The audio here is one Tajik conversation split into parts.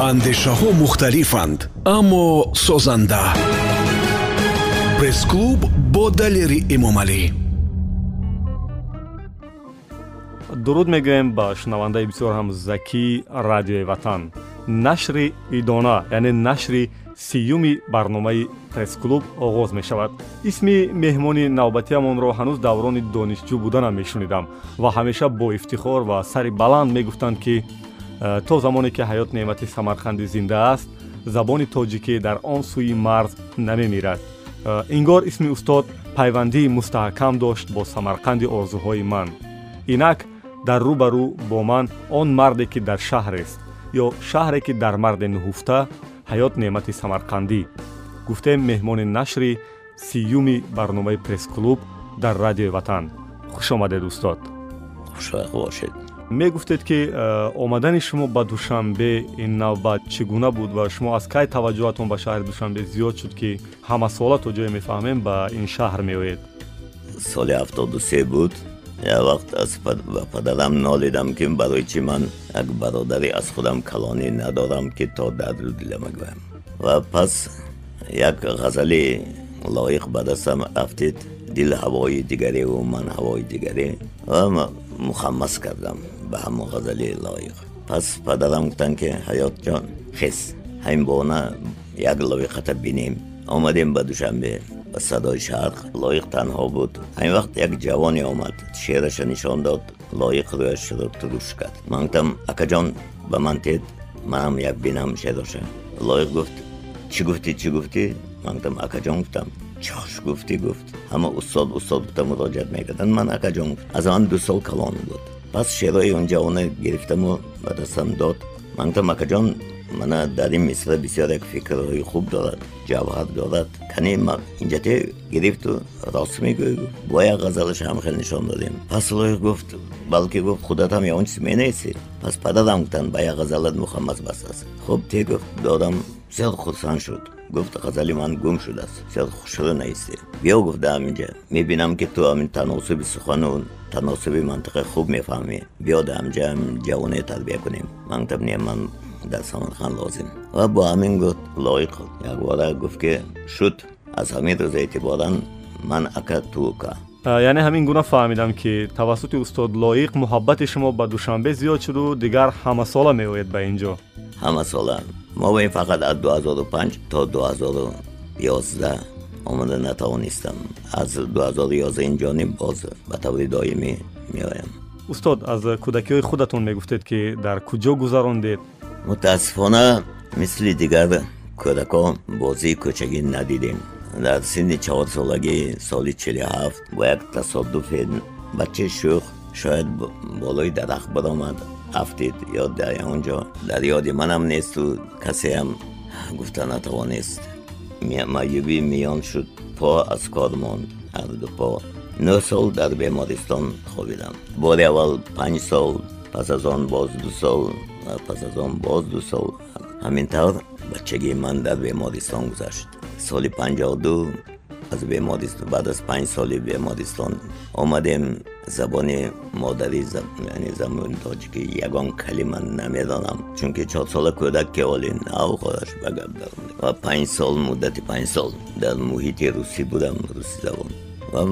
андешаҳо мухталифанд аммо созанда. Пресс-клуб бо далери эмомалӣ. Дуруд мегӯем ба шунавандаи бисёр ҳам закии радиои ватан. Нашри идона яъне нашри сиюми барномаи пресс-клуб оғоз мешавад. Исми меҳмони навбатиамонро ҳанӯз даврони донишҷӯ буданам мешунидам ва ҳамеша бо ифтихор ва сари баланд мегуфтанд ки то замоне ки ҳаёт неъмати самарқандӣ зинда аст забони тоҷикӣ дар он сӯи марз намемирад. Э, ин гор исми устод пайвандии мустаҳкам дошт бо самарқанди орзуҳои ман. Инак дар рӯ ба рӯ бо ман он марде ки дар шаҳрест ё шаҳре ки дар марде нуҳуфта ҳаёт неъмати самарқандӣ. Гуфтем меҳмони нашри сиюми барномаи пресс-клуб дар радиои ватан. Хуш омадед устод. Хушвақт бошед мегуфтед ки э, омадани шумо ба душанбе ин навбат чӣ гуна буд ва шумо аз кай таваҷҷӯҳатон ба шаҳри душанбе зиёд шуд ки ҳамасола то ҷое мефаҳмем ба ин шаҳр меоед? Соли ҳафтоду се буд. Як вақт аз ба падарам нолидам ки барои чӣ ман як бародари аз худам калонӣ надорам ки то дарду дила мегӯям. Ва пас як ғазали лоиқ ба дастам афтид дил ҳавои дигареву ман ҳавои дигаре. Ва мухаммас кардам ба ҳамон ғазали лоиқ. Пас падарам гуфтанд ки ҳаётҷон хез ҳамин бона як лоиқата бинем. Омадем ба душанбе ба садои шарқ. Лоиқ танҳо буд. Ҳамин вақт як ҷавоне омад. Шераша нишон дод. Лоиқ рӯяшро туруш кард. Ман гуфтам акаҷон ба ман тед манам як бинам шероша лоиқ гуфт чӣ гуфтӣ чӣ гуфтӣ? Ман гуфтам акаҷон гуфтам. Чош гуфтӣ гуфт ҳама устод устод гуфта муроҷиат мекарданд. Ман акаҷон гуфт. Аз ман ду сол калон буд. Пас шерои он ҷавона гирифтаму ба дастам дод. Ман гуфтам акаҷон мана дар ин мисра бисёр як фикрҳои хуб дорад. Ҷавҳар дорад. Кани инҷате гирифту рост мегӯй. Бо як ғазалаш ҳам хел нишон додем пас лоиқ гуфт балки гуфт худатам ягон чиз менеси? Пас падарам гуфтанд ба як ғазалат мухаммас бастааст хуб те гуфт додам бисёр хурсанд шуд гуфт ғазали ман гум шудааст зиёд хушрӯ наисте биё гуфт дар ҳаминҷа мебинам ки ту ҳамин таносуби сухану таносуби мантиқа хуб мефаҳмӣ биё дар ҳамҷа ҷавоне тарбия кунем ман гуфтам не ман дар самарқан лозим ва бо ҳамин гуфт лоиқ якбора гуфт ки шуд аз ҳамин рӯз эътиборан ман ака тука яъне ҳамин гуна фаҳмидам ки тавассути устод лоиқ муҳаббати шумо ба душанбе зиёд шуду дигар ҳамасола меоед ба ин ҷо ҳамасола мо ба ин фақат аз 2005 то 2011 омада натавонистам. Аз 2011 инҷониб боз ба таври доимӣ меоям. Устод аз кӯдакиҳои худатон мегуфтед ки дар куҷо гузарондед? Мутаассифона мисли дигар кӯдакон бозии кӯчагӣ надидем. Дар синни чаҳорсолагӣ соли чилҳафт бо як тасоддуфе бачаи шӯх шояд болои дарахт баромад афтид ё дар он ҷо дар ёди манам несту касеам гуфта натавонист маъюбӣ миён шуд по аз кор монд ҳарду по нӯ сол дар бемористон хобидам бори аввал панҷ сол пас аз он боз ду сол пас аз он боз ду сол ҳамин тавр бачагии ман дар бемористон гузашт соли панҷоҳу ду аз бемористон баъд аз панҷ соли бемористон омадем забони модарӣ яъне забони тоҷикӣ ягон калима намедонам чунки чорсола кӯдак ки оли нав ходаш ба гап даромад. Ва панҷ сол муддати панҷ сол дар муҳити русӣ будам русӣ забон. Ва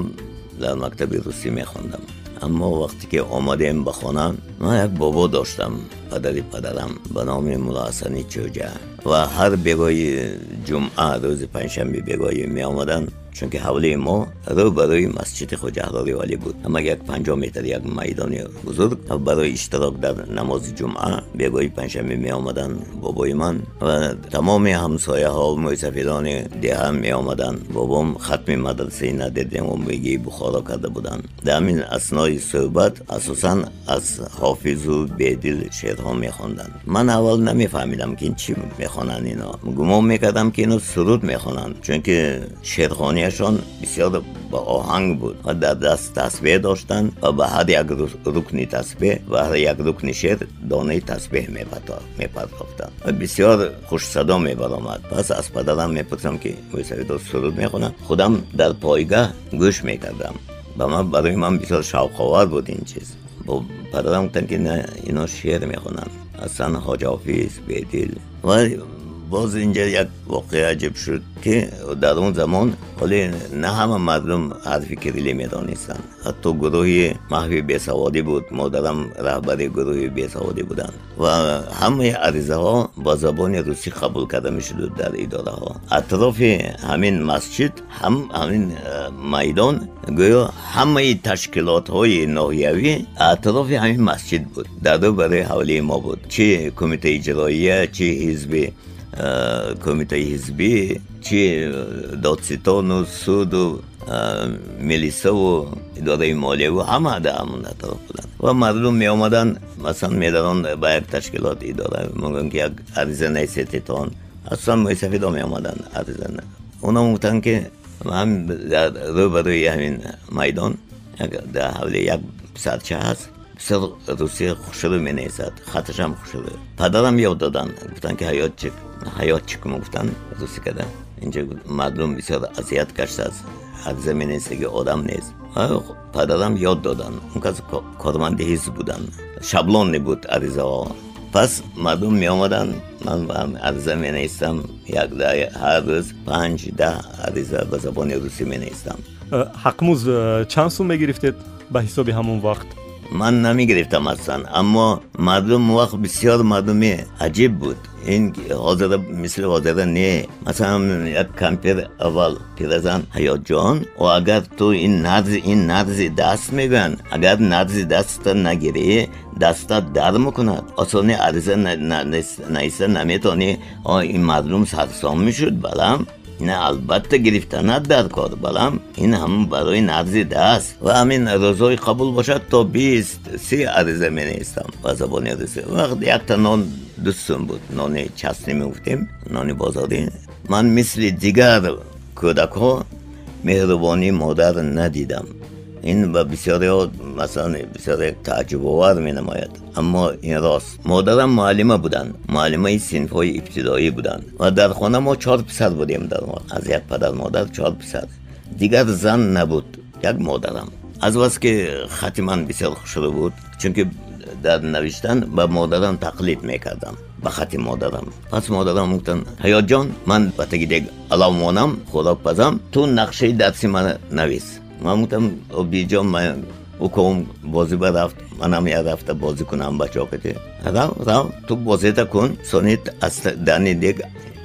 дар мактаби русӣ мехондам. Аммо вақте ки омадем ба хона ман як бобо доштам падари падарам ба номи мулло ҳасани чӯҷа ва ҳар бегоҳи ҷумъа рӯзи панҷшанбе бегоҳӣ меомаданд чунки ҳавлии мо рӯ ба рӯи масҷиди хоҷаҳрори валӣ буд ҳама як панҷоҳ метр як майдони бузург барои иштирок дар намози ҷумъа бегоҳи панҷшанбе меомаданд бобои ман ва тамоми ҳамсояҳо мӯйсафидони деҳа меомаданд бобом хатми мадрасаи надеди умригии бухоро карда буданд дар ҳамин аснои суҳбат асосан аз ҳофизу бедил шеърҳо мехонданд. Ман аввал намефаҳмидам ки чӣ мехонанд ино. Гумон мекардам ки ино суруд мехонанд чунки шерхони ҷамъияшон бисёр ба оҳанг буд. Ва дар даст тасбеҳ доштанд ва ба ҳар як рукни тасбеҳ ва ҳар як рукни шеър донаи тасбеҳ мепардохтанд ва бисёр хушсадо мебаромад. Пас аз падарам мепурсам ки мӯйсавидо суруд мехонам худам дар пойгаҳ гӯш мекардам. Ба ман барои ман бисёр шавқовар буд ин чиз бо падарам гуфтанд ки на ино шеър мехонанд ҳасан ҳоҷофиз бедил ва боз инҷа як воқеа аҷиб шуд ки дар он замон ҳоле на ҳама мардум ҳарфи кириллӣ медонистанд ҳатто гурӯҳи маҳви бесаводӣ буд модарам раҳбари гурӯҳи бесаводӣ буданд ва ҳамаи аризаҳо ба забони русӣ қабул карда мешуд дар идораҳо атрофи ҳамин масҷид ҳам ҳамин э, майдон гӯё ҳамаи ташкилотҳои ноҳиявӣ атрофи ҳамин масҷид буд дарду барои ҳавлии мо буд чи кумитаи иҷроия чи ҳизби кумитаи ҳизбӣ чи додситону суду милисаву идораи молияву ҳама дар ҳамон атроф буданд ва мардум меомаданд масалан медаронд ба як ташкилот идора мугӯн ки як ариза нависетитон асlan моисафидо меомаданд ариза оно гуфтанд ки ҳам рӯбарӯи ҳамин майдон дар ҳавли як писарча ҳаст русия хушрӯ менависад хаташам хушрӯ падарам ёд доданд гуфтанд ки ҳаётчик ҳаёт чӣ кум гуфтан русикада инҷа мардум бисёр азият гаштааст ҳар заминестаги одам нест падарам ёд доданд он кас корманди ҳизб буданд шаблонни буд аризаҳо пас мардум меомаданд ман ариза менавистам як ҳар рӯз панҷ даҳ ариза ба забони русӣ менавистам э, ҳақмуз чанд сум мегирифтед ба ҳисоби ҳамон вақт ман намегирифтам ҳастан аммо мардум вақт бисёр мардуми аҷиб буд. Ин ҳозира мисли ҳозира не. Масалан як кампир аввал пиразан ҳаётҷон ва агар ту ин нарзи ин нарзи даст мегӯянд агар нарзи даста нагирӣ дастат дард мекунад осони ариза нависта наметавонӣ ин мардум сарсон мешуд балам ина албатта гирифтанат дар кор балам. Ин ҳам барои нарзи даст. Ва ҳамин рӯзҳои қабул бошад то бист си ариза менавистам ба забони русӣ вақт якта нон дустум буд. Нони часни мегуфтем нони бозорӣ. Ман мисли дигар кӯдакҳо меҳрубонии модар надидам ин ба бисёриҳо масалан бисёре тааҷҷубовар менамояд. Аммо ин рост модарам муаллима буданд муаллимаи синфҳои ибтидоӣ буданд ва дар хона мо чор писар будем дар аз як падар модар чор писар. Дигар зан набуд як модарам. Аз вас ки хати ман бисёр хушрӯ буд чунки дар навиштан ба модарам тақлид мекардам ба хати модарам. Пас модарам гуфтанд ҳаётҷон ман ба таги дег алав монам хӯрок пазам ту нақшаи дарси ман навис ман гуфтам обиҷон ман уком бозӣ ба рафт манам як рафта бозӣ кунам ба чокати рав рав ту бозета кун сони аз дани дег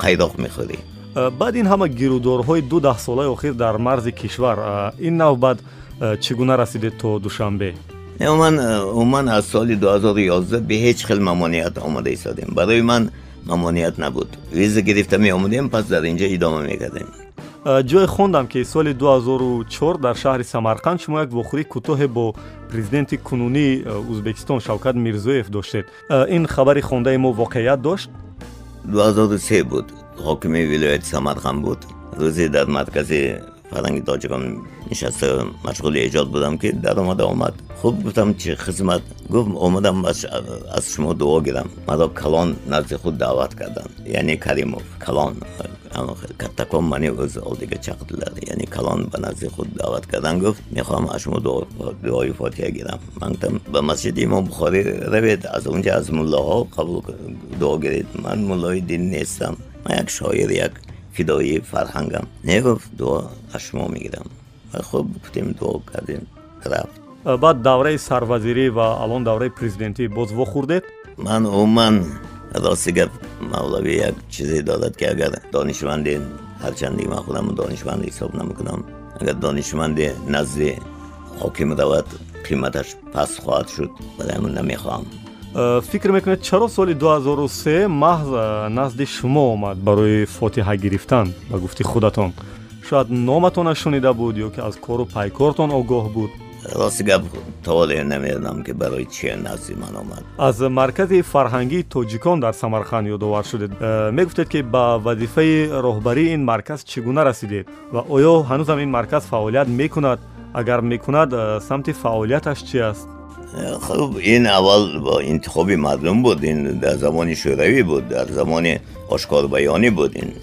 қайроқ мехӯрӣ э, баъд ин ҳама гирӯдорҳои ду даҳсолаи охир дар марзи кишвар э, ин навбат э, чӣ гуна расидед то душанбе умуман умуман аз соли 2011 бе ҳеҷ хел мамоният омода истодем барои ман мамоният набуд виза гирифта меомадем пас дар инҷа идома мекардем Э, ҷое хондам ки соли 2004 дар шаҳри самарқанд шумо як вохӯрии кӯтоҳе бо президенти кунунии э, ӯзбекистон шавкат мирзоев доштед. Э, ин хабари хондаи мо воқеият дошт? 2003 буд. Ҳокими вилояти самарқанд буд. Рӯзе дар маркази фаранги тоҷикон нишаста машғули эҷод будам ки даромада омад. Хуб гуфтам чӣ хизмат. Гуфт омадам аз шумо дуо гирам. Маро калон назди худ даъват карданд яъне каримов калон. Каттакон мани o'z oldiga chaqirdilar ya'ni kalon ба назди худ даъват кардан. Гуфт мехоҳам аз шумо дуои фотиҳа гирам. Ман гуфтам ба масҷиди имом бухорӣ равед. Аз онҷа аз муллоҳо қабул дуо гиред. Ман муллои дин нестам. Ман як шоир як фидои фарҳангам. Негуфт дуо аз шумо мегирам. Хуб гуфтем дуо кардем рафт. Баъд давраи сарвазирӣ ва алон давраи президентӣ боз вохӯрдед ман умуман рости гап мавлавӣ як чизе додад ки агар донишманде ҳарчанди ман худам донишманд ҳисоб намекунам. Агар донишманде назди ҳоким равад қиматаш паст хоҳад шуд. Барои ман намехоҳам. Э, фикр мекунед чаро соли 2003 маҳз э, назди шумо омад барои фотиҳа гирифтан ба гуфти худатон. Шояд номатона шунида буд ё ки аз кору пайкортон огоҳ буд? Рости гап таволе намедонам ки барои чие назди ман омад. Аз маркази фарҳангии тоҷикон дар самарқанд ёдовар шудед. Э, мегуфтед ки ба вазифаи роҳбарии ин марказ чӣ гуна расидед? Ва оё ҳанӯзам ин марказ фаъолият мекунад? Агар мекунад самти фаъолияташ чӣ аст хуб ин аввал интихоби мардум буд ин дар замони шӯравӣ буд дар замони ошкорбаёнӣ буд ин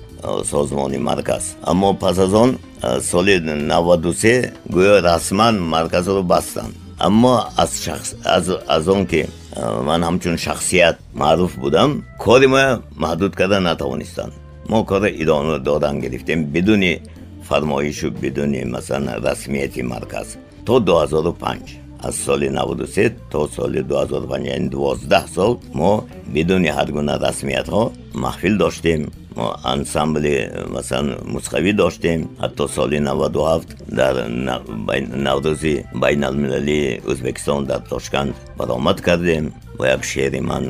созмони марказ. Аммо пас аз он соли 93 гӯё расман марказро бастанд. Аммо аз он ки ман ҳамчун шахсият маъруф будам кори мо маҳдуд карда натавонистанд. Мо кора идома додан гирифтем бидуни фармоишу бидуни масалан расмияти марказ то 2005 аз соли 93 то соли 2005 яъне 12 сол мо бидуни ҳар гуна расмиятҳо маҳфил доштем. Мо ансамбли масалан мусқавӣ доштем. Ҳатто соли 97 дар наврӯзи байналмилалии ӯзбекистон дар тошканд баромад кардем. Бо як шеъри ман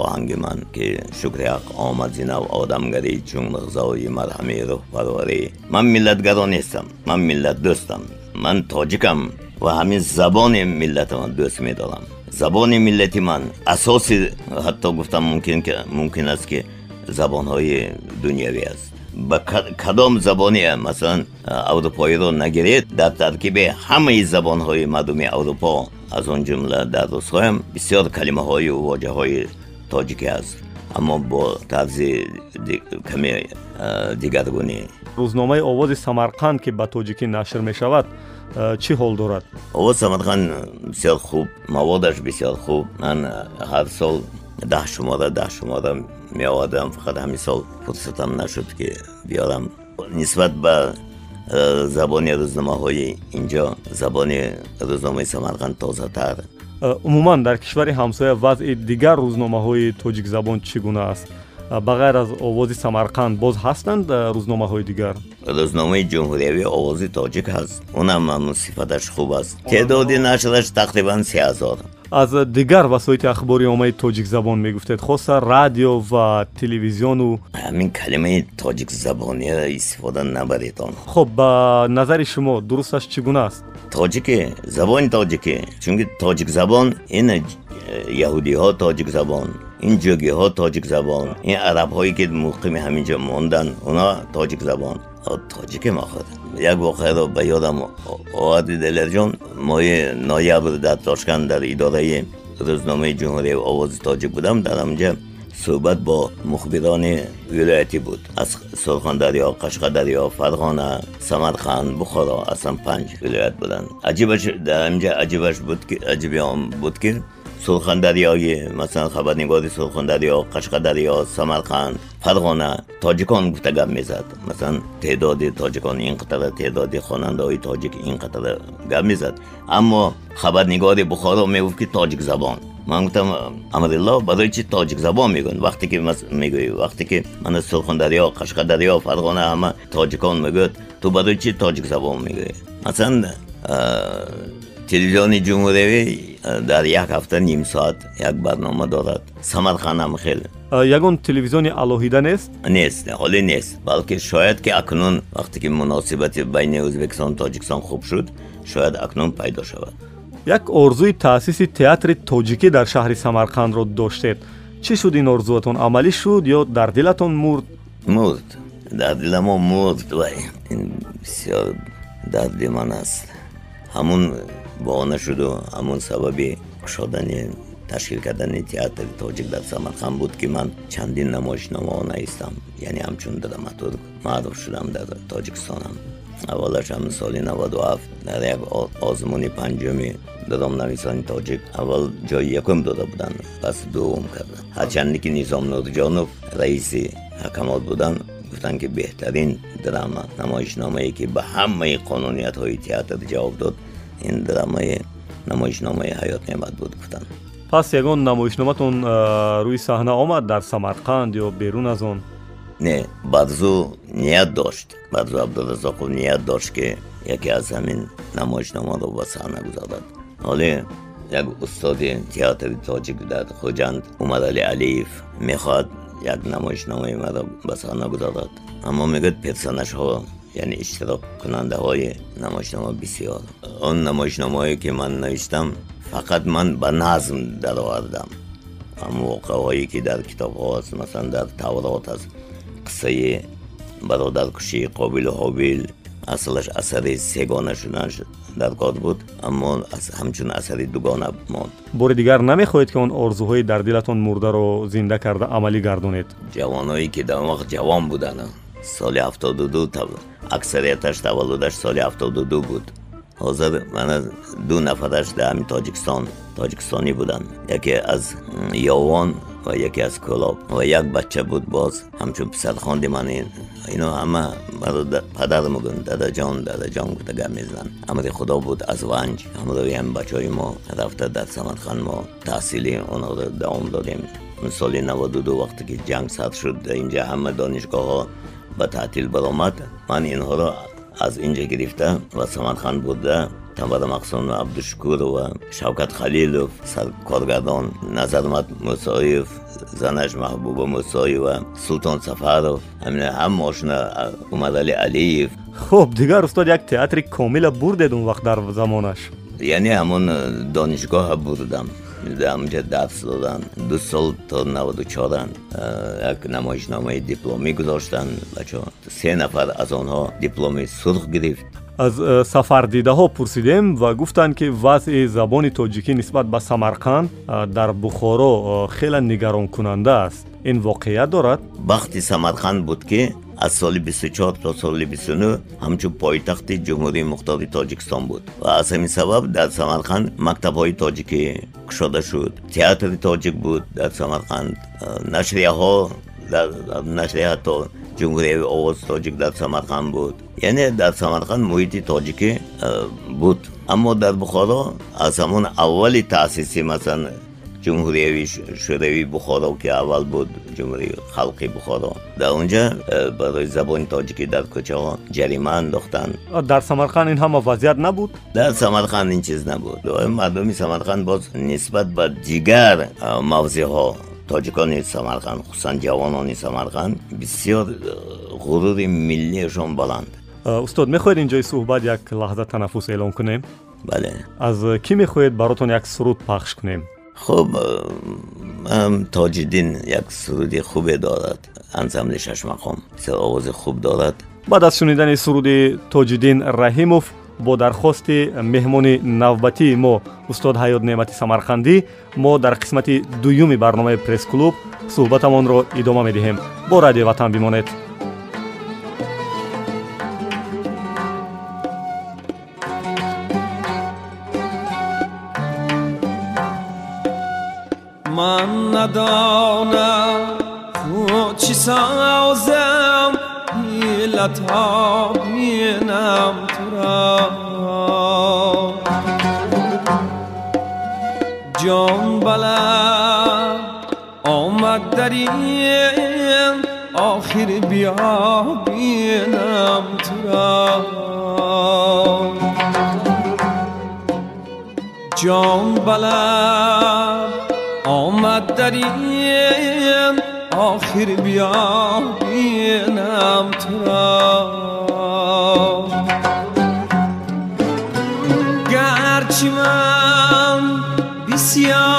оҳанги ман ки шукри ҳақ омад зинав одамгарӣ чун мирзои марҳами рӯҳпарварӣ ман миллатгаро нестам ман миллатдӯстам. Ман тоҷикам ва ҳамин забони миллатаман дӯст медорам забони миллати ман асоси ҳатто гуфтам мумкин аст ки забонҳои дунявӣ аст. Ба кадом забоне масалан аврупоиро нагиред дар таркиби ҳамаи забонҳои мардуми аврупо аз он ҷумла дар рӯзҳоям бисёр калимаҳою воҷаҳои тоҷикӣ аст. Аммо бо тарзи каме дигаргунӣ. Рӯзномаи овози самарқанд ки ба тоҷикӣ нашр мешавад чӣ ҳол дорад? Овози самарқанд бисёр хуб маводаш бисёр хуб. Ман ҳар сол даҳ шумора даҳ шумора меовардам фақат ҳамин сол фурсатам нашуд ки биёрам нисбат ба э, забони рӯзномаҳои инҷо забони рӯзномаи самарқанд тозатар. Э, умуман дар кишвари ҳамсоя вазъи дигар рӯзномаҳои тоҷикзабон чӣ гуна аст ба ғайр аз овози самарқанд боз ҳастанд рӯзномаҳои дигар? Рӯзномаи ҷумҳуриявӣ овози тоҷик ҳаст. Онам сифаташ хуб аст. Теъдоди нашраш тақрибан се ҳазор аз дигар васоити ахбори омаи тоҷикзабон мегуфтед хоса радио ва телевизиону. Ҳамин калимаи тоҷикзабониро истифода набаредон хуб ба назари шумо дурусташ чӣ гуна аст? Тоҷикӣ забони тоҷикӣ чунки тоҷикзабон ин яҳудиҳо тоҷикзабон ин ҷӯгиҳо тоҷикзабон ин арабҳое ки муқими ҳаминҷо монданд онҳо тоҷикзабон тоҷике махӯд як воқеаро ба ёдам оварди делерҷон моҳи ноябр дар тошканд дар идораи рӯзномаи ҷумҳурии овози тоҷик будам дар ҳамҷа суҳбат бо мухбирони вилоятӣ буд аз сурхондарё қашқадарё фарғона самарқанд бухоро аслан панҷ вилоят буданд аҷибаш дар ҳамҷа аҷибаш буд ки аҷиби он буд ки сурхандарёи масалан хабарнигори сурхандарё қашқадарё самарқанд фарғона тоҷикон гуфта гап мезад масалан теъдоди тоҷикон ин қатара теъдоди хонандаҳои тоҷик ин қатара гап мезад аммо хабарнигори бухоро мегуфт ки тоҷикзабон ман гуфтам амрилло барои чи тоҷикзабон мегӯед вақте ки мегӯӣ вақте ки мана сурхандарё қашқадарё фарғона ҳама тоҷикон мегӯяд ту барои чи тоҷикзабон мегӯӣ масалан телевизиони ҷумҳуриявӣ дар як ҳафта ним соат як барнома дорад самарқандам хеле ягон телевизиони алоҳида нест нест ҳоле нест балки шояд ки акнун вақте ки муносибати байни ӯзбекистон тоҷикистон хуб шуд шояд акнун пайдо шавад як орзуи таъсиси театри тоҷикӣ дар шаҳри самарқандро доштед. Чӣ шуд ин орзуатон? Амалӣ шуд ё дар дилатон мурд? Мурд. Дар диламон мурд вай ин бисёр дарди ман аст. Ҳамун боҳона шуду ҳамон сабаби кушодани ташкил кардани театри тоҷик дар самарқанд буд ки ман чандин намоишномаҳо наистам яъне ҳамчун драматург маъруф шудам дар тоҷикистонам аввалаш ҳам соли 97 дар як озмуни панҷуми дромнависони тоҷик аввал ҷои якум дода буданд пас дуввум карда ҳарчанде ки низом нурҷонов раиси ҳакамот буданд гуфтанд ки беҳтарин драма намоишномае ки ба ҳамаи қонуниятҳои театр ҷавоб дод ин драмаи намоишномаи ҳаёт неъмат буд гуфтанд пас ягон намоишноматон рӯи саҳна омад дар самарқанд ё берун аз он не бадзу ният дошт бадзу абдуразоқов ният дошт ки яке аз ҳамин намоишномаро ба саҳна гузорад ҳоле як устоди театри тоҷик дар хуҷанд умарали алиев мехоҳад як намоишномаи маро ба саҳна гузорад аммо мегӯяд персонажҳо яъне иштироккунандаҳои намоишнома бисёр. Он намоишномаое ки ман навиштам фақат ман ба назм даровардам. Ҳам воқеаҳое ки дар китобҳо аст масалан дар таврот аст қиссаи бародаркушии қобилу ҳобил аслаш асари сегона шуданаш дар кор буд аммо ҳамчун асари дугона монд. Бори дигар намехоҳед ки он орзуҳои дар дилатон мурдаро зинда карда амалӣ гардонед. Ҷавоное ки дар он вақт ҷавон буданд соли ҳафтоду ду аксарияташ таваллудаш соли ҳафтоду ду буд. Ҳозир мана ду нафараш дар ҳамин тоҷикистон тоҷикистонӣ буданд яке аз ёвон ва яке аз кӯлоб ва як бача буд боз ҳамчун писархонди ман ино ҳама падар мугун дадаҷон дадаҷон гуфта гап мезананд амри худо буд аз ванҷ. Ҳамроҳи ҳам бачаҳои мо рафта дар самарқанд мо таҳсили онҳоро давом додем. Соли наводуду вақте ки ҷанг сар шуд инҷа ҳама донишгоҳҳо ба таътил баромад ман инҳоро аз инҷа гирифта ва самарқанд бурда тамбара мақсун абдушукуров ва шавкат халилов саркоргардон назармат мусоев занаш маҳбуба мусоева султон сафаров ҳамин ҳама ошина умарали алиев хуб дигар устод як театри комила бурдед он вақт дар замонаш яъне ҳамон донишгоҳа бурдам ҳамҷа дарс додан ду сол то наводу чоран як намоишномаи дипломӣ гузоштанд бачо се нафар аз онҳо дипломи сурх гирифт. Аз сафардидаҳо пурсидем ва гуфтанд ки вазъи забони тоҷикӣ нисбат ба самарқанд дар бухоро хеле нигаронкунанда аст. Ин воқеият дорад? Бахти самарқанд буд ки аз соли бисту чор то соли бистуну ҳамчун пойтахти ҷумҳурии мухтори тоҷикистон буд. Ва аз ҳамин сабаб дар самарқанд мактабҳои тоҷикӣ кушода шуд. Театри тоҷик буд дар самарқанд. Нашрияҳо дар нашрия ҳатто ҷумҳурияви овози тоҷик дар самарқанд буд. Яъне дар самарқанд муҳити тоҷикӣ буд. Аммо дар бухоро аз ҳамон аввали таъсиси масалан ҷумҳуриявӣ шӯравии бухоро ки аввал буд ҷумҳурии халқи бухоро. Дар он ҷа барои забони тоҷикӣ дар кӯчаҳо ҷарима андохтанд дар самарқанд ин ҳама вазъият набуд? Дар самарқанд ин чиз набуд. Мардуми самарқанд боз нисбат ба дигар мавзеъҳо тоҷикони самарқанд хусусан ҷавонони самарқанд бисёр э, ғурури миллиашон баланд. Э, устод мехоҳед инҷои суҳбат як лаҳза танаффус эълон кунем? Бале. Аз кӣ мехоҳед баротон як суруд пахш кунем хуб тоҷиддин як суруди хубе дорад. Ансамбли шашмақом бисёр овози хуб дорад. Баъд аз шунидани суруди тоҷиддин раҳимов бо дархости меҳмони навбатии мо устод ҳаёт неъмати самарқандӣ мо дар қисмати дуюми барномаи пресс-клуб суҳбатамонро идома медиҳем. Бо радиои ватан бимонед من ندانم تو چی سازم؟ بی لطا بینم تو را. جان بلم آمد در این آخر بیا بینم تو را. جان بلم آمد در این آخر بیا بینم تو را. گرچه من بسیار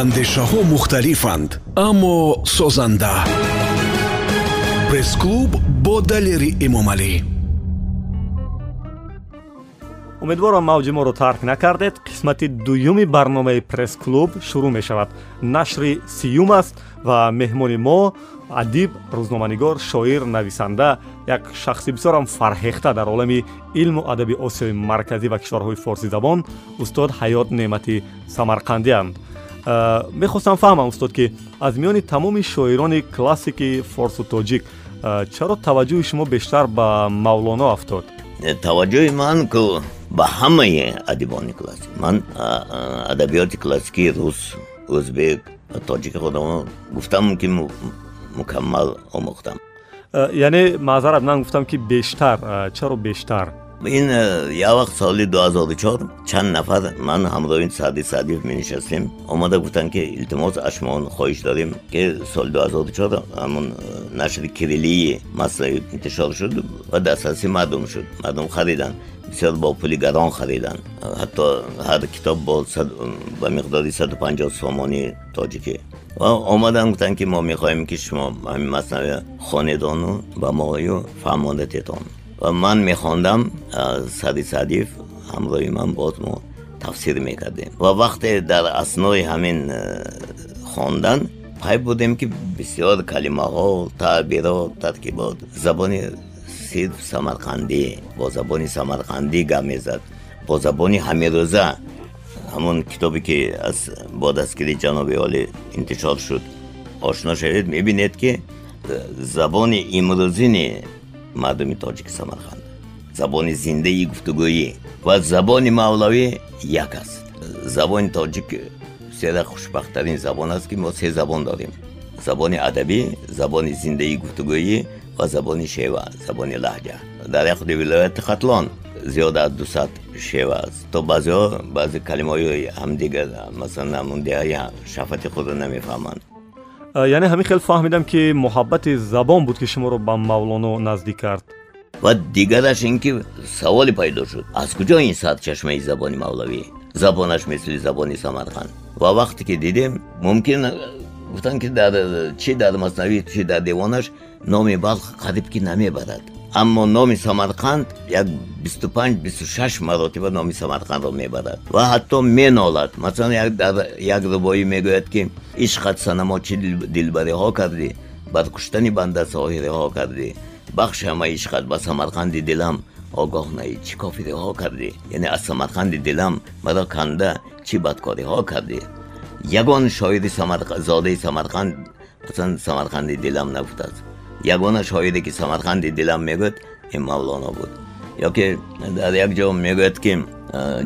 андешаҳо мухталифанд аммо созанда. Пресс-клуб бо далери эмомалӣ. Умедворам мавҷи моро тарк накардед қисмати дуюми барномаи пресс-клуб шурӯъ мешавад. Нашри сиюм аст ва меҳмони мо адиб рӯзноманигор шоир нависанда як шахси бисёрам фарҳехта дар олами илму адаби осиёи марказӣ ва кишварҳои форсизабон устод ҳаёт неъмати самарқандианд мехостам фаҳмам устод ки аз миёни тамоми шоирони классики форсу тоҷик э, чаро таваҷҷӯҳи шумо бештар ба мавлоно афтод? Э, таваҷҷӯҳи ман ку ба ҳамаи адибони классик. Ман адабиёти классикии рус ӯзбек тоҷики худам гуфтам ки мукаммал омӯхтам. Яъне маъзарат ман гуфтам ки бештар. Чаро бештар ин э, як вақт соли 2004 чанд нафар ман ҳамроҳи саъди саъдиев менишастем. Омада гуфтанд ки илтимос аз шумо хоҳиш дорем ки соли 2004 ҳамун э, нашри кирилии маслаи интишор шуд ва дастрасӣ мардум шуд. Мардум хариданд бисёр бо пули гарон хариданд ҳатто ҳар китоб ба миқдори 150 сомони тоҷикӣ ва омаданд гуфтанд ки мо мехоҳем ки шумо ҳамин маснави хонедону ба мою фаҳмондатетон ва ман мехондам сади садиф ҳамроҳи ман боз мо тафсир мекардем. Ва вақте дар аснои ҳамин хондан пай будем ки бисёр калимаҳо таъбирот таркибот забони сирф самарқандӣ бо забони самарқандӣ гап мезад бо забони ҳамирӯза. Ҳамон китобе ки аз бо дастгири ҷаноби олӣ интишор шуд. Ошно шавед мебинед ки забони имрӯзини мардуми тоҷики самарқанд забони зиндаи гуфтугӯӣ ва забони мавлавӣ як аст. Забони тоҷик сера хушбахттарин забон аст ки мо се забон дорем забони адабӣ забони зиндаи гуфтугӯӣ ва забони шева забони лаҳҷа. Дар яхуди вилояти хатлон зиёда аз дусад шева аст. То баъзеҳо баъзе калимаҳои ҳамдигар масалан ҳамун деҳаи шафати худро намефаҳманд яъне ҳамин хел фаҳмидам ки муҳаббати забон буд ки шуморо ба мавлоно наздик кард. Ва дигараш ин ки саволе пайдо шуд. Аз куҷо ин сарчашмаи забони мавлавӣ? Забонаш мисли забони самарқанд. Ва вақте ки дидем мумкин гуфтанд ки дар чи дар маснавӣ чи дар девонаш номи балх қариб ки намебарад аммо номи самарқанд як бисту панҷ бисту шаш маротиба номи самарқандро мебарад. Ва ҳатто менолад. Масалан як рубоӣ мегӯяд ки ишқат санамо чӣ дилбариҳо кардӣ? Бар куштани банда соҳириҳо кардӣ? Бахш ҳама ишқат ба самарқанди дилам огоҳ наи чӣ кофириҳо кардӣ? Яъне аз самарқанди дилам маро канда чӣ бадкориҳо кардӣ? Ягон шоири зодаи самарқанд масалан самарқанди дилам нагуфтааст ягона шоире ки самарқанди дилам мегӯяд ин мавлоно буд ё ки дар як ҷо мегӯяд ки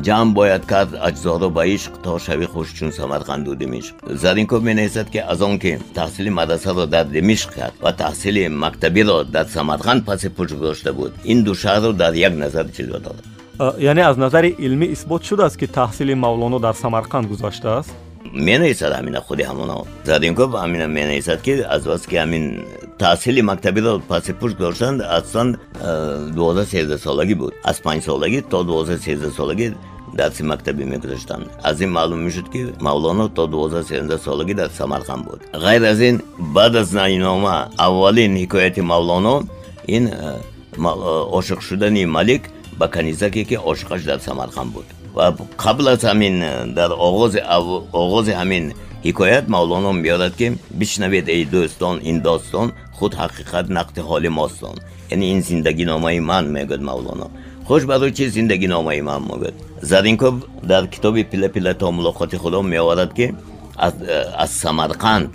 ҷамъ бояд кард аҷзоро ба ишқ то шави хуш чун самарқанду димишқ заринкӯб менависад ки аз он ки таҳсили мадрасаро дар димишқ кард ва таҳсили мактабиро дар самарқанд паси пӯш гузошта буд ин ду шаҳрро дар як назар ҷилва дод яъне аз назари илмӣ исбот шудааст ки таҳсили мавлоно дар самарқанд гузоштааст менависад ҳамина худи ҳамоно задинкӯб ҳамина менависад ки аз бас ки ҳамин таҳсили мактабиро паси пӯшт доштанд аслан дувоздаҳ сездаҳсолагӣ буд. Аз панҷсолагӣ то дувоздаҳ сездаҳсолагӣ дарси мактабӣ мегузоштанд аз ин маълум мешуд ки мавлоно то дувоздаҳ сездаҳсолагӣ дар самарқанд буд. Ғайр аз ин баъд аз наинома аввалин ҳикояти мавлоно ин ошиқ шудани малик ба канизаке ки ошиқаш дар самарқанд буд ва қабл аз ҳамин дар оғози ҳамин ҳикоят мавлоно меёрад ки бишнавед эй дӯстон ин достон худ ҳақиқат нақди ҳоли мостон яъне ин зиндагиномаи ман мегӯяд мавлоно. Хуш барои чи зиндагиномаи ман мегӯяд? Заринкӯб дар китоби пилапила то мулоқоти худо меоварад ки аз самарқанд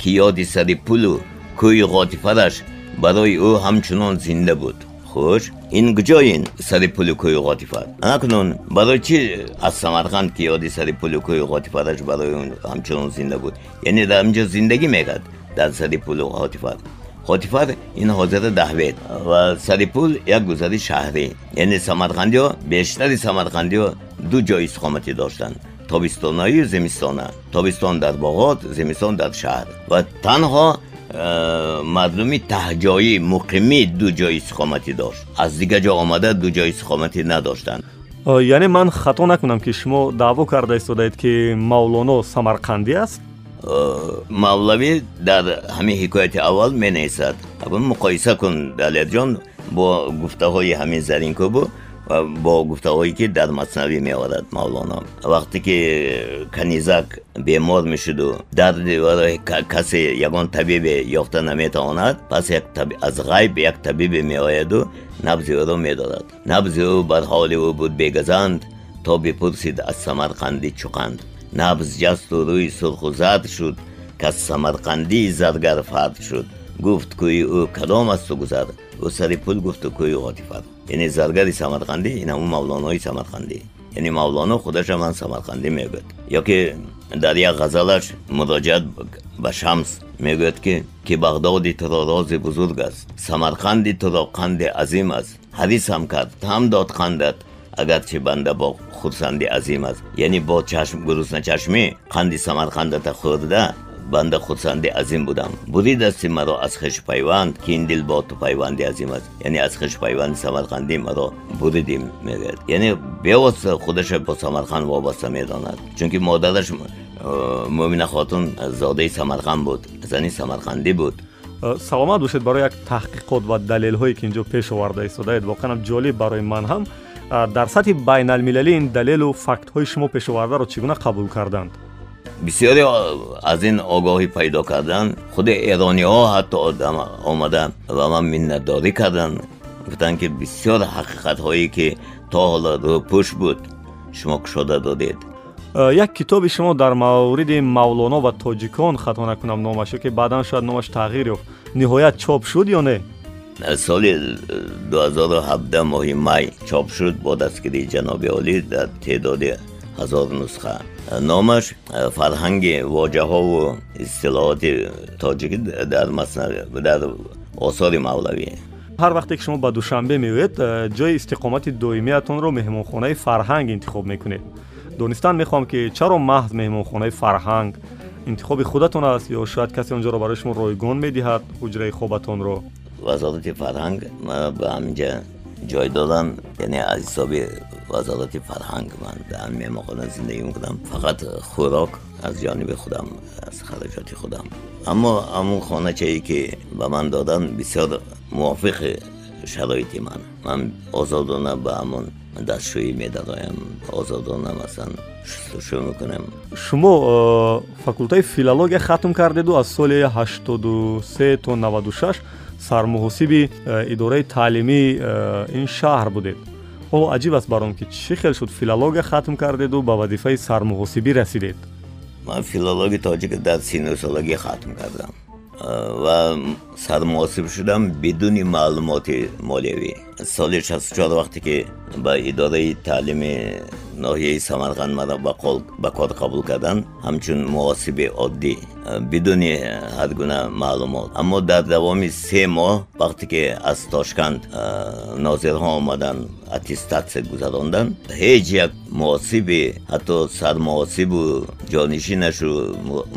ки ёди сари пулу кӯи ғотифараш барои ӯ ҳамчунон зинда буд. Хуш ин куҷоин сари пули кӯи ғотифар анакунун барои чӣ аз самарқанд ки ёди сари пули кӯи ғотифараш барои он ҳамчунон зинда буд? Яъне дар инҷо зиндагӣ мекард дар сари пули ғотифар хотифар ин ҳозира даҳвед ва сарипул як гузари шаҳрӣ. Яъне самарқандиҳо бештари самарқандиҳо ду ҷой истиқоматӣ доштанд. Тобистонаю зимистона. Тобистон дар боғот зимистон дар шаҳр. Ва танҳо мардуми таҳҷоӣ муқимӣ ду ҷой истиқоматӣ дошт. Аз дигар ҷо омада ду ҷой истиқоматӣ надоштанд. Яъне ман хато накунам ки шумо даъво карда истодаед ки мавлоно самарқандӣ аст? Мавлавӣ дар ҳамин ҳикояти аввал менависад. Муқоиса кун далерҷон бо гуфтаҳои ҳамин заринкӯбу ва бо гуфтаҳое ки дар маснавӣ меорад мавлоно. Вақте ки канизак бемор мешуду дарди касе ягон табибе ёфта наметавонад пас аз ғайб як табибе меояду набзи ӯро медорад. Набзи ӯ бар ҳоли ӯ буд бегазанд то бипурсид аз самарқанди чуқанд. Набз ҷасту рӯи сурху зард шуд кас самарқандии заргар фард шуд. Гуфт кӯи ӯ кадом асту гузар ӯ сари пул гуфту кӯи ғотифат яъне заргари самарқандӣ ин ҳамун мавлонои самарқандӣ. Яъне мавлоно худашам ан самарқандӣ мегӯяд. Ёки дар як ғазалаш муроҷиат ба шамс мегӯяд ки ки бағдоди туро рози бузург аст. Самарқанди туро қанде азим аст. Ҳарисам кард. Там дод қандат агарчи банда бо хурсандӣ азим аст. Яъне бо гурусначашмӣ қанди самарқандата хӯрда банда хурсанди азим будам буридасти маро аз хеш пайванд ки ин дил бо ту пайванди азим аст яъне аз хеш пайванди самарқандӣ маро буридӣ мегӯяд яъне бевосита худаша бо самарқанд вобаста медонад чунки модараш э, мӯмина хотун зодаи самарқанд буд зани самарқандӣ буд э, саломат бошед барои як таҳқиқот ва далелҳое ки инҷо пеш оварда истодаед воқеан ҷолиб барои ман ҳам дар сатҳи байналмилалӣ ин далелу фактҳои шумо пешовардаро чӣ гуна қабул карданд бисёре аз ин огоҳӣ пайдо карданд худи эрониҳо ҳатто омада ва ман миннатдорӣ карданд гуфтанд ки бисёр ҳақиқатҳое ки то ҳоло рӯпӯш буд шумо кушода додед. Як китоби шумо дар мавриди мавлоно ва тоҷикон хато накунам номашо ки баъдан шояд номаш тағйир ёфт. Ниҳоят чоп шуд ё не? Соли 2017 моҳи май чоп шуд бо дастгирии ҷаноби олӣ дар теъдоди ҳазор нусха номаш фарҳанги воҷаҳову истилоҳоти тоҷикӣ дар дар осори мавлавӣ ҳар вақте ки шумо ба душанбе меоед ҷои истиқомати доимиятонро меҳмонхонаи фарҳанг интихоб мекунед донистан мехоҳам ки чаро маҳз меҳмонхонаи фарҳанг интихоби худатон аст ё шояд касе онҷоро барои шумо ройгон медиҳад ҳуҷраи хобатонро вазорати фарҳанг ба ҳаминҷа ҷой додам яъне аз ҳисоби вазорати фарҳанг ман дар меҳмонхона зиндагӣ мекунам. Фақат хӯрок аз ҷониби худам аз хароҷоти худам. Аммо ҳамун хоначае ки ба ман додан бисёр мувофиқи шароити ман. Ман озодона ба ҳамон дастшӯӣ медароям озодона масалан шустушӯ мекунам шумо факултаи филология хатм кардеду аз соли 83 то 96 сармуҳосиби э, идораи таълимии э, ин шаҳр будед. О аҷиб аст баром ки чӣ хел шуд? Филология хатм кардеду ба вазифаи сармуҳосибӣ расидед. Ман филологи тоҷик дар синусолагӣ хатм кардам. Э, ва сармуҳосиб шудам бидуни маълумоти молиявӣ. Соли 64 вақте ки ба идораи таълими ноҳияи самарқанд маро ба кор қабул карданд. Ҳамчун муҳосиби оддӣ. Бидуни ҳар гуна маълумот. Аммо дар давоми се моҳ вақте ки аз тошканд нозирҳо омаданд аттестатсия гузаронданд ҳеҷ як муҳосиби ҳатто сармуҳосибу ҷонишинашу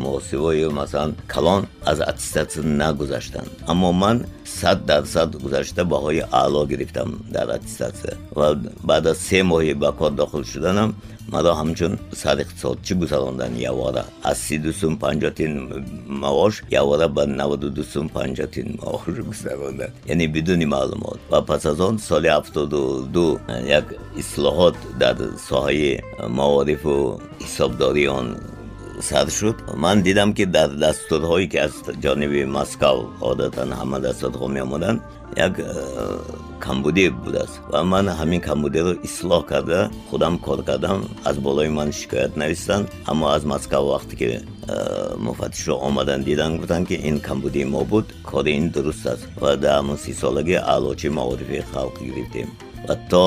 муҳосибои масалан калон аз аттестатсия нагузаштанд. Аммо ман сад дарсад гузашта баҳои аъло гирифтам дар аттестатсия ва баъд аз се моҳи ба кор дохил шуданам маро ҳамчун сариқтисодчӣ гузаронданд явора аз сиду сум панҷотин маош явора ба наваду сум панҷотин маош гузаронданд яъне бидуни маълумот. Ва пас аз он соли ҳафтоду ду як ислоҳот дар соҳаи маорифу ҳисобдории он сар шуд ман дидам ки дар дастурҳое ки аз ҷониби москав одатан ҳама дастурҳо меомаданд як э, камбудӣ будааст. Ва ман ҳамин камбудиро ислоҳ карда худам кор кардам аз болои ман шикоят навистанд. Аммо аз москав вақте ки э, муфаттишҳо омадан дидан гуфтанд ки ин камбудии мо буд кори ин дуруст аст. Ва дар ҳамон сисолагӣ аълочи маорифи халқ гирифтем. Ва то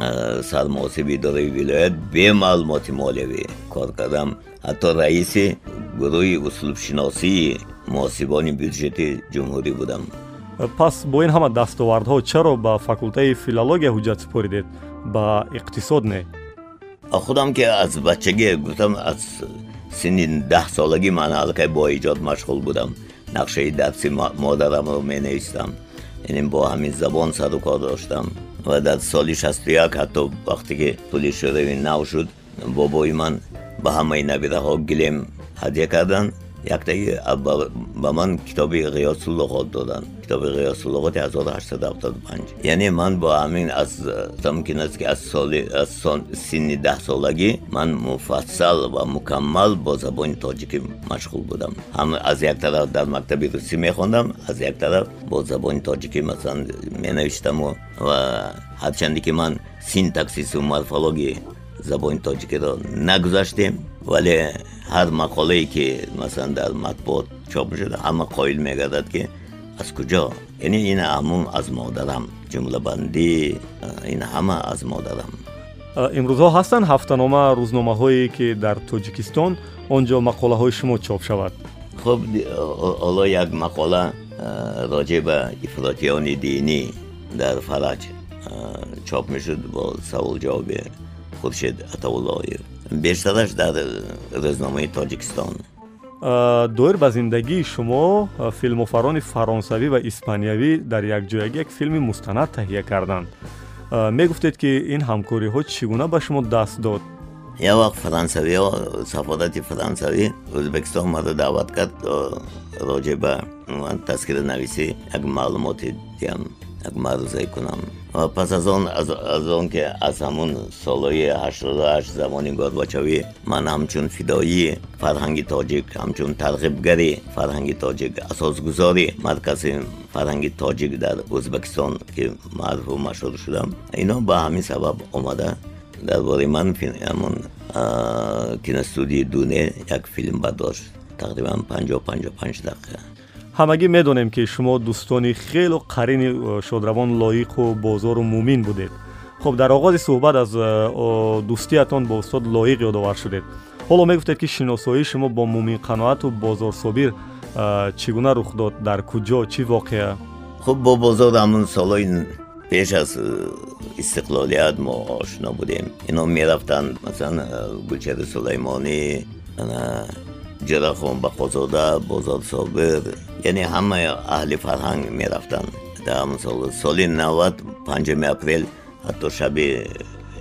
э, сармуосиби идораи вилоят бе маълумоти молиявӣ кор кардам ҳатто раиси гурӯҳи услубшиносии муосибони бюджети ҷумҳурӣ будам пас бо ин ҳама дастовардҳо чаро ба факултаи филология ҳуҷҷат супоридед ба иқтисод не? Худам ки аз бачагӣ гуфтам аз синни даҳ солагӣ ман аллакай бо иҷод машғул будам. Нақшаи дарси модарамро менавистам. Яъне бо ҳамин забон сару кор доштам. Ва дар соли шасту як ҳатто вақте ки пули шӯравӣ нав шуд бобои ман ба ҳамаи набираҳо гилем ҳадя карданд. Яктаги ба ман китоби ғиёсуллуғот доданд. Китоби ғиёсуллуғоти 1875 яъне ман бо ҳамин аз мумкин аст ки аз соли аз синни даҳсолагӣ ман муфассал ва мукаммал бо забони тоҷикӣ машғул будам. Ҳам аз як тараф дар мактаби русӣ мехондам аз як тараф бо забони тоҷикӣ масалан менавиштаму ва ҳарчанде ки ман синтаксису морфологии забони тоҷикиро нагузаштем вале ҳар мақолае ки масалан дар матбуот чоп мешуда ҳама қоил мегардад ки аз куҷо яъне ин ҳамун аз модарам ҷумлабандӣ ин ҳама аз модарам имрӯзҳо ҳастанд ҳафтанома рӯзномаҳое ки дар тоҷикистон он ҷо мақолаҳои шумо чоп шавад хуб ҳоло як мақола роҷеъ ба ифротиёни динӣ дар фараҷ чоп мешуд бо саволҷавоби хуршед атауллоев бештараш дар рӯзномаи тоҷикистон. Доир ба зиндагии шумо филмофарони фаронсавӣ ва испаниявӣ дар якҷоягӣ як филми мустанад таҳия карданд. Мегуфтед ки ин ҳамкориҳо чӣ гуна ба шумо даст дод? Як вақт фарансавиҳо сафодати фарансавӣ ӯзбекистон маро даъват кард роҷеъ ба таскиранависӣ як маълумоти диям як маърузае кунам ва пас аз он аз он ки аз ҳамун солҳои ҳаштоду ҳашт замони горбачавӣ ман ҳамчун фидоии фарҳанги тоҷик ҳамчун тарғибгари фарҳанги тоҷик асосгузори маркази фарҳанги тоҷик дар ӯзбекистон ки маъруфу машҳур шудам ино ба ҳамин сабаб омада дар бораи ман ҳамун киностудии дуне як филм бардошт тақрибан панҷоҳ панҷоҳ панҷ дақиқа ҳамагӣ медонем ки шумо дӯстони хелу қарини э, шодравон лоиқу бозору мумин будед. Хуб дар оғози суҳбат аз э, дӯстиятон бо устод лоиқ ёдовар шудед. Ҳоло мегуфтед ки шиносоии шумо бо муминқаноату бозорсобир э, чӣ гуна рух дод дар куҷо чӣ воқеа? Хуб бо бозор ҳамн солҳои пеш аз истиқлолият мо ошно будем. Ино мерафтанд масалан гулчари сулаймонӣ ҷирахон бақозода یعنی همه اهل فرهنگ می‌رفتن. در همون سال سال 90 پنجم اپریل حتی شب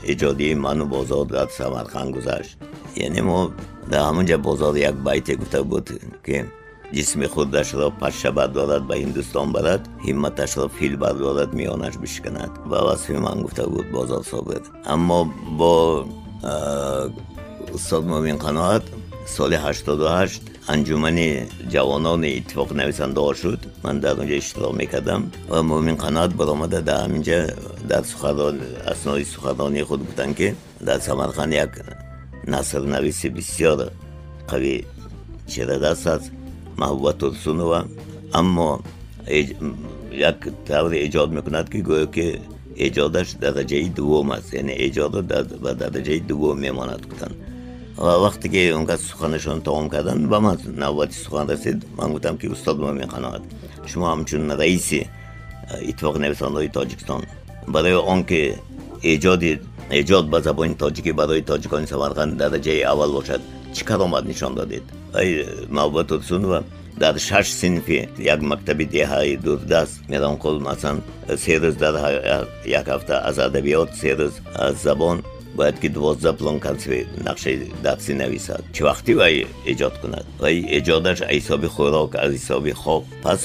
ایجادی منو بازار در سمرقند گذشت. یعنی ما در همونجا بازار یک بایت گفته بود که جسم خودش را پشه بردارد به هندوستان برد همتش را فیل بردارد میانش بشکند. و وصف من گفته بود بازار صابر اما با استاد مومین قناعت سال 88 انجمن جوانان اتفاق نویسنده ها شد. من در اونجا اشتراک می‌کردم و مومین قنات برآمده در همینجا در سخنران اسنای سخنانی خود بودن که در سمرقند یک نصر نویس بسیار قوی چهره دست است محبوب ترسونووا اما ایج... یک طور ایجاد می‌کند که گویا که ایجادش درجه دوم است. یعنی ایجاد در درجه دوم میماند. گفتند ва вақте ки онқад суханашон тамом карданд ба ман навбати сухан расид ман гуфтам ки устод муъмин қаноат. Шумо ҳамчун раиси иттифоқнависонҳои тоҷикистон. Барои он ки эҷоди эҷод ба забони тоҷикӣ барои тоҷикони самарқанд дараҷаи аввал бошад чӣ каромат нишон додед? Ай маҳбуба турсунова дар шаш синфи як мактаби деҳаи дурдаст меронқул масалан се рӯз дар як ҳафта аз адабиёт се рӯз аз забон бояд ки дувоздаҳ плон консви нақшаи дарсӣ нависад. Чӣ вақти вай эҷод кунад? Вай эҷодаш аз ҳисоби хӯрок аз ҳисоби хоб. Пас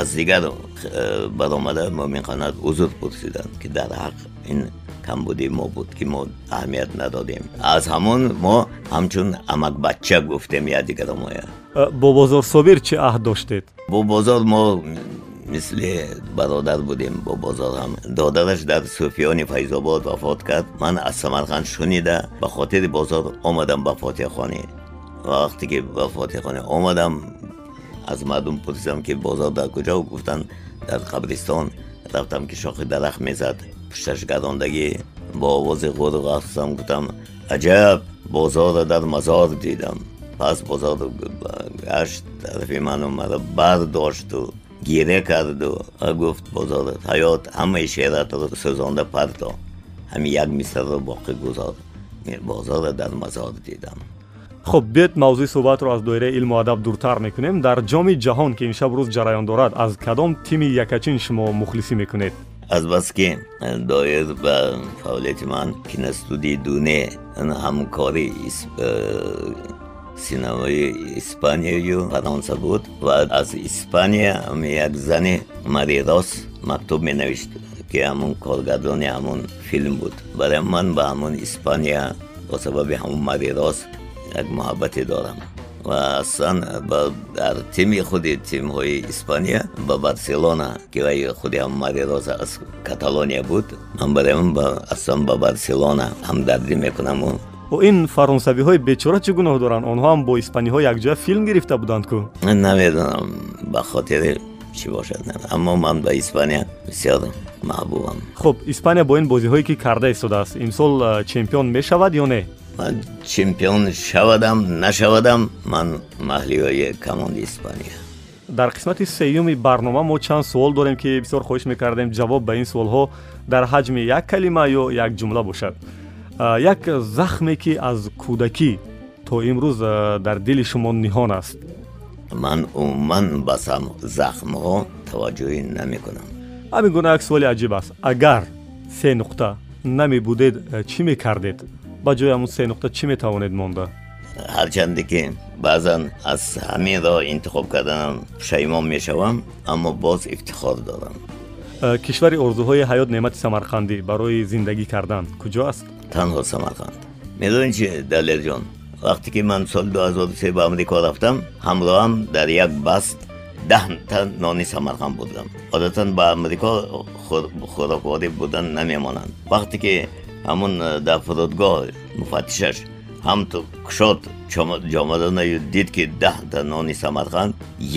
аз дигар э, баромада муъминқанат узр пурсиданд ки дар ҳақ ин камбуди мо буд ки мо аҳамият надодем. Аз ҳамон мо ҳамчун амакбачча гуфтем я дигарамоя э, бо бозор собир чӣ аҳд доштед? Бо бозор мо мисли бародар будем бо бозор ҳам додараш дар суфиёни файзобод вафот кард ман аз самарқанд шунида ба хотири бозор омадам ба фотиҳхонӣ вақте ки ба фотиҳхонӣ омадам аз мардум пурсидам ки бозор дар куҷо гуфтанд дар қабристон рафтам ки шохи дарахт мезад пушташ гарондагӣ бо овози ғуру ғафтам гуфтам аҷаб бозорро дар мазор дидам пас бозор гашт тарафи ману маро бардошту гиря карду гуфт бозор ҳаёт ҳамаи шеъратро сӯзонда парто ҳамин як мисрро боқӣ гузор бозорро дар мазор дидам хуб биёед мавзӯи суҳбатро аз доираи илму адаб дуртар мекунем дар ҷоми ҷаҳон ки имшаб рӯз ҷараён дорад аз кадом тими якачин шумо мухлисӣ мекунед азбаски доир ба фаъолияти ман киностудии дуне ҳамкори синамои испанияю фаронса буд ва аз испания як зани марирос мактуб менавишт ки ҳамун коргардони ҳамун филм буд. Барои ман ба ҳамун испания бо сабаби ҳамун марирос як муҳаббате дорам. Ва аслан дар тими худи тимҳои испания ба барселона ки вай худи ҳам марироза аз каталония буд ман барои ман аслан ба барселона ҳамдардӣ мекунаму ин фаронсавиҳои бечора чӣ гуноҳ доранд? Онҳо ҳам бо испаниҳо якҷоя филм гирифта буданд ку? Намедонам ба хотири чӣ бошад аммо ман ба испания бисёр маҳбубам. Хуб испания бо ин бозиҳое ки карда истодааст. Имсол чемпион мешавад ё не? Ман чемпион шавадам нашавадам. Ман маҳлиҳои команди испания дар қисмати сеюми барнома мо чанд суол дорем ки бисёр хоҳиш мекардем. Ҷавоб ба ин суолҳо дар ҳаҷми як калима ё як ҷумла бошад як захме ки аз кӯдакӣ то имрӯз дар дили шумо ниҳон аст. Ман умуман ба захмҳо таваҷҷӯҳӣ намекунам. Ҳамин гуна як суоли аҷиб аст. Агар се нуқта намебудед чӣ мекардед? Ба ҷои ҳамун се нуқта чӣ метавонед монда? Ҳарчанде ки баъзан аз ҳамин роҳ интихоб карданам пушаймон мешавам аммо боз ифтихор дорам кишвари орзуҳои ҳаёт неъмати самарқандӣ барои зиндагӣ кардан. Куҷо аст? Танҳо самарқанд. Медонӣ чи далерҷон вақте ки ман соли 2003 ба амрико рафтам ҳамроҳам дар як баст даҳта нони самарқанд будам. Одатан ба амрико хӯрокворӣ будан намемонанд. Вақте ки ҳамун э, дар фурудгоҳ муфаттишаш ҳамто кушод ҷомадонаю дид ки даҳта нони самарқанд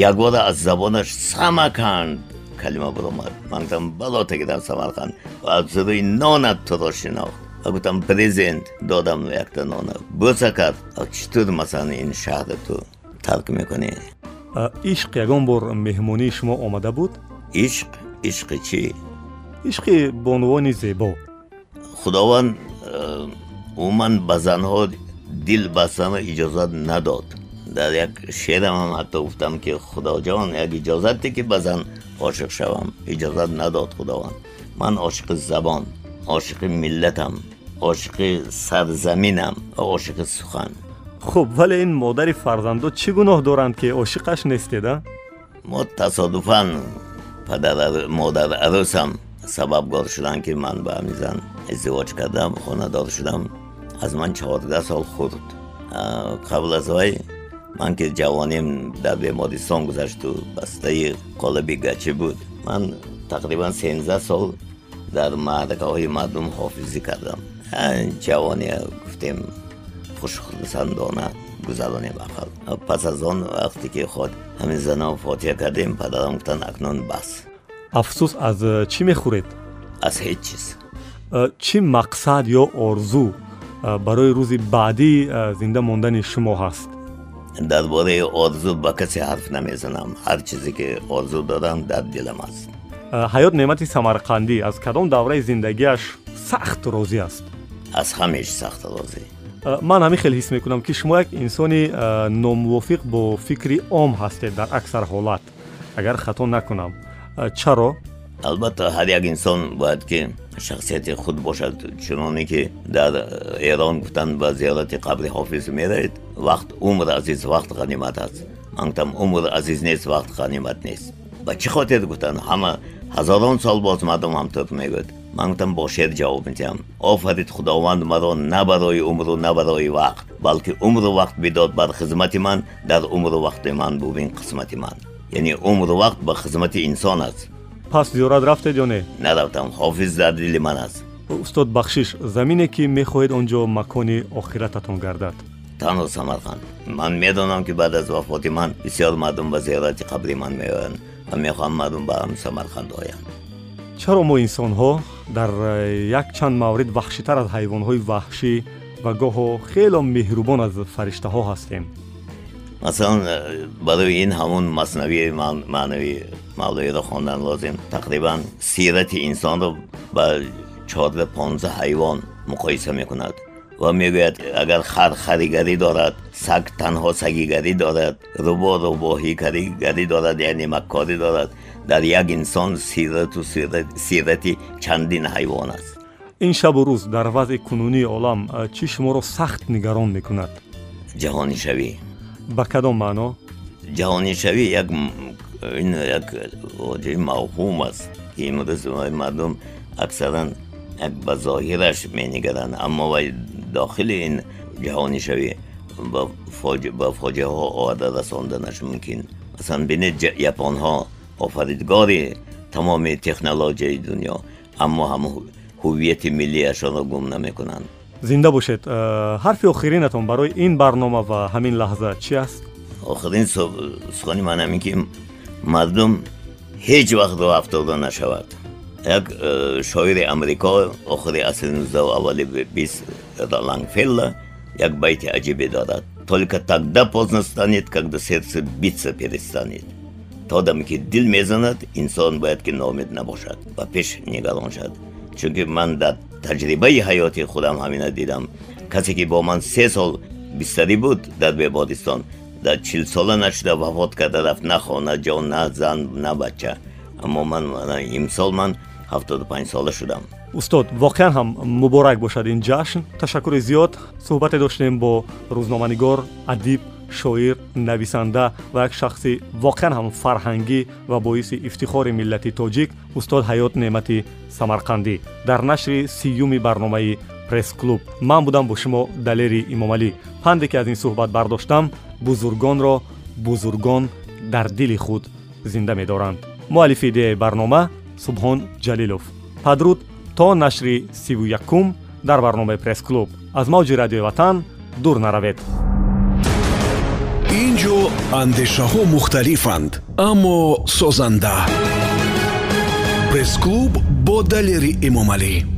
ягбора аз забонаш самаканд калима биромад ман гуфтам бало тагидам самарқанд. Ва аз рӯи нонат туро шинохт. Гуфтам презент додам якта нона. Бӯса кард чӣ тур масалан ин шаҳра ту тарк мекунӣ? Ишқ ягон бор меҳмонии шумо омада буд? Ишқ? Ишқи чӣ? Ишқи бо унвони зебо. Худованд умуман ба занҳо дил бастанро иҷозат надод. Дар як шеърам ҳам ҳатто гуфтам ки худоҷон як иҷозате ки ба зан ошиқ шавам. Иҷозат надод худованд. Ман ошиқи забон ошиқи миллатам ошиқи сарзаминам ва ошиқи сухан. Хуб вале ин модари фарзандо чӣ гуноҳ доранд ки ошиқаш нестеда? Мо тасодуфан падар модар арӯсам сабабгор шуданд ки ман ба ҳамин зан издивоҷ кардам хонадор шудам. Аз ман чаҳордаҳ сол хурд. Қабл аз вай ман ки ҷавоним дар бемористон гузашту бастаи қолаби гачи буд. Ман тақрибан сенздаҳ сол дар маъракаҳои мардум ҳофизӣ кардам. Ҷавоне гуфтем хушхусандона гузаронем ақал. Пас аз он вақте ки ход ҳамин занон фотиҳа кардем падарам гуфтанд акнун бас. Афсӯс аз чӣ мехӯред? Аз ҳеҷ чиз. Чӣ мақсад ё орзу? Барои рӯзи баъдии зинда мондани шумо ҳаст дар бораи орзу ба касе ҳарф намезанам. Ҳар чизе ки орзу дорам дар дилам аст. Ҳаёт неъмати самарқандӣ. Аз кадом давраи зиндагиаш сахт розӣ аст? Аз ҳамеш сахт розӣ. Ман ҳамин хеле ҳис мекунам ки шумо як инсони номувофиқ бо фикри ом ҳастед дар аксар ҳолат. Агар хато накунам. Чаро? Албатта ҳар як инсон бояд ки шахсияти худ бошад. Чуноне ки дар эрон гуфтанд ба зиёрати қабри ҳофиз меравед вақт умр азиз вақт ғанимат аст. Ман гуфтам умр азиз нест вақт ғанимат нест. Ба чӣ хотир гуфтанд ҳама ҳазорон сол боз мардум ҳамтор мегӯд ман гуфтам бо шер ҷавоб медиҳам. Офарид худованд маро на барои умру на барои вақт балки умру вақт бидод бар хизмати ман дар умру вақти ман бубин қисмати ман. Яъне умру вақт ба хизмати инсон аст пас зиёрат рафтед ё не? Нарафтам хофиз дар дили ман аст. Устод бахшиш замине ки мехоҳед он ҷо макони охирататон гардад. Танҳо самарқанд ман медонам ки баъд аз вафоти ман бисёр мардум ба зиёрати қабри ман меоянд ва мехоҳам мардум ба ҳам самарқанд оянд. Чаро мо инсонҳо дар э, як чанд маврид ваҳшитар аз ҳайвонҳои ваҳшӣ ва гоҳо хело меҳрубон аз фариштаҳо ҳастем? Масалан э, барои ин ҳамун маснавии маънави мавлоиро хондан. Лозим тақрибан сирати инсонро ба чорда понздаҳ ҳайвон муқоиса мекунад ва мегӯяд агар хар харигарӣ дорад саг танҳо сагигарӣ дорад рӯбо рӯбоҳигарӣ дорад яъне маккорӣ дорад дар як инсон сирату сирати чандин ҳайвон аст. Ин шабу рӯз дар вазъи кунунии олам чӣ шуморо сахт нигарон мекунад? Ҷаҳонишавӣ. Ба кадом маъно? Ҷаҳонишавӣ як ин як воҷаи мавҳум аст ки имрӯз мардум аксаран як ба зоҳираш менигаранд аммо вай дохили ин ҷаҳонишавӣ ба фоҷиаҳо оварда расонданаш мумкин. Масалан бинед японҳо офаридгори тамоми технологияи дунё аммо ҳама ҳуввияти миллияшонро гум намекунанд. Зинда бошед. Э, ҳарфи охиринатон барои ин барнома ва ҳамин лаҳза чӣ аст? Охирин сухани ман ҳамин ки мардум ҳеҷ вақт ро афтода нашавад. Як э, шоири амрико охири асри 19 аввали 20 лангфелла як байти аҷибе дорад. Только тогда поздно станет когда сердце биться перестанет то даме ки дил мезанад инсон бояд ки номид набошад ва пеш нигарон шад чунки ман дар таҷрибаи ҳаёти худам ҳамина дидам. Касе ки бо ман се сол бистарӣ буд дар бебодистон дар чилсола нашуда вафот карда рафт на хона ҷон на зан на бача. Аммо ман имсол ман 75 сола шудам. Устод воқеан ҳам муборак бошад ин ҷашн. Ташаккури зиёд суҳбате доштем бо рӯзноманигор адиб шоир нависанда ва як шахси воқеан ҳам фарҳангӣ ва боиси ифтихори миллати тоҷик устод ҳаёт неъмати самарқандӣ. Дар нашри сиюми барномаи пресс-клуб ман будам бо шумо далери имомалӣ. Панде ки аз ин суҳбат бардоштам бузургонро бузургон дар дили худ зинда медоранд. Муаллифи идеяи барнома субҳон ҷалилов. Падруд то нашри сиву якум дар барномаи пресс-клуб аз мавҷи радиои ватан дур наравед. Ин ҷо андешаҳо мухталифанд аммо созанда. Пресс-клуб бо далери эмомалӣ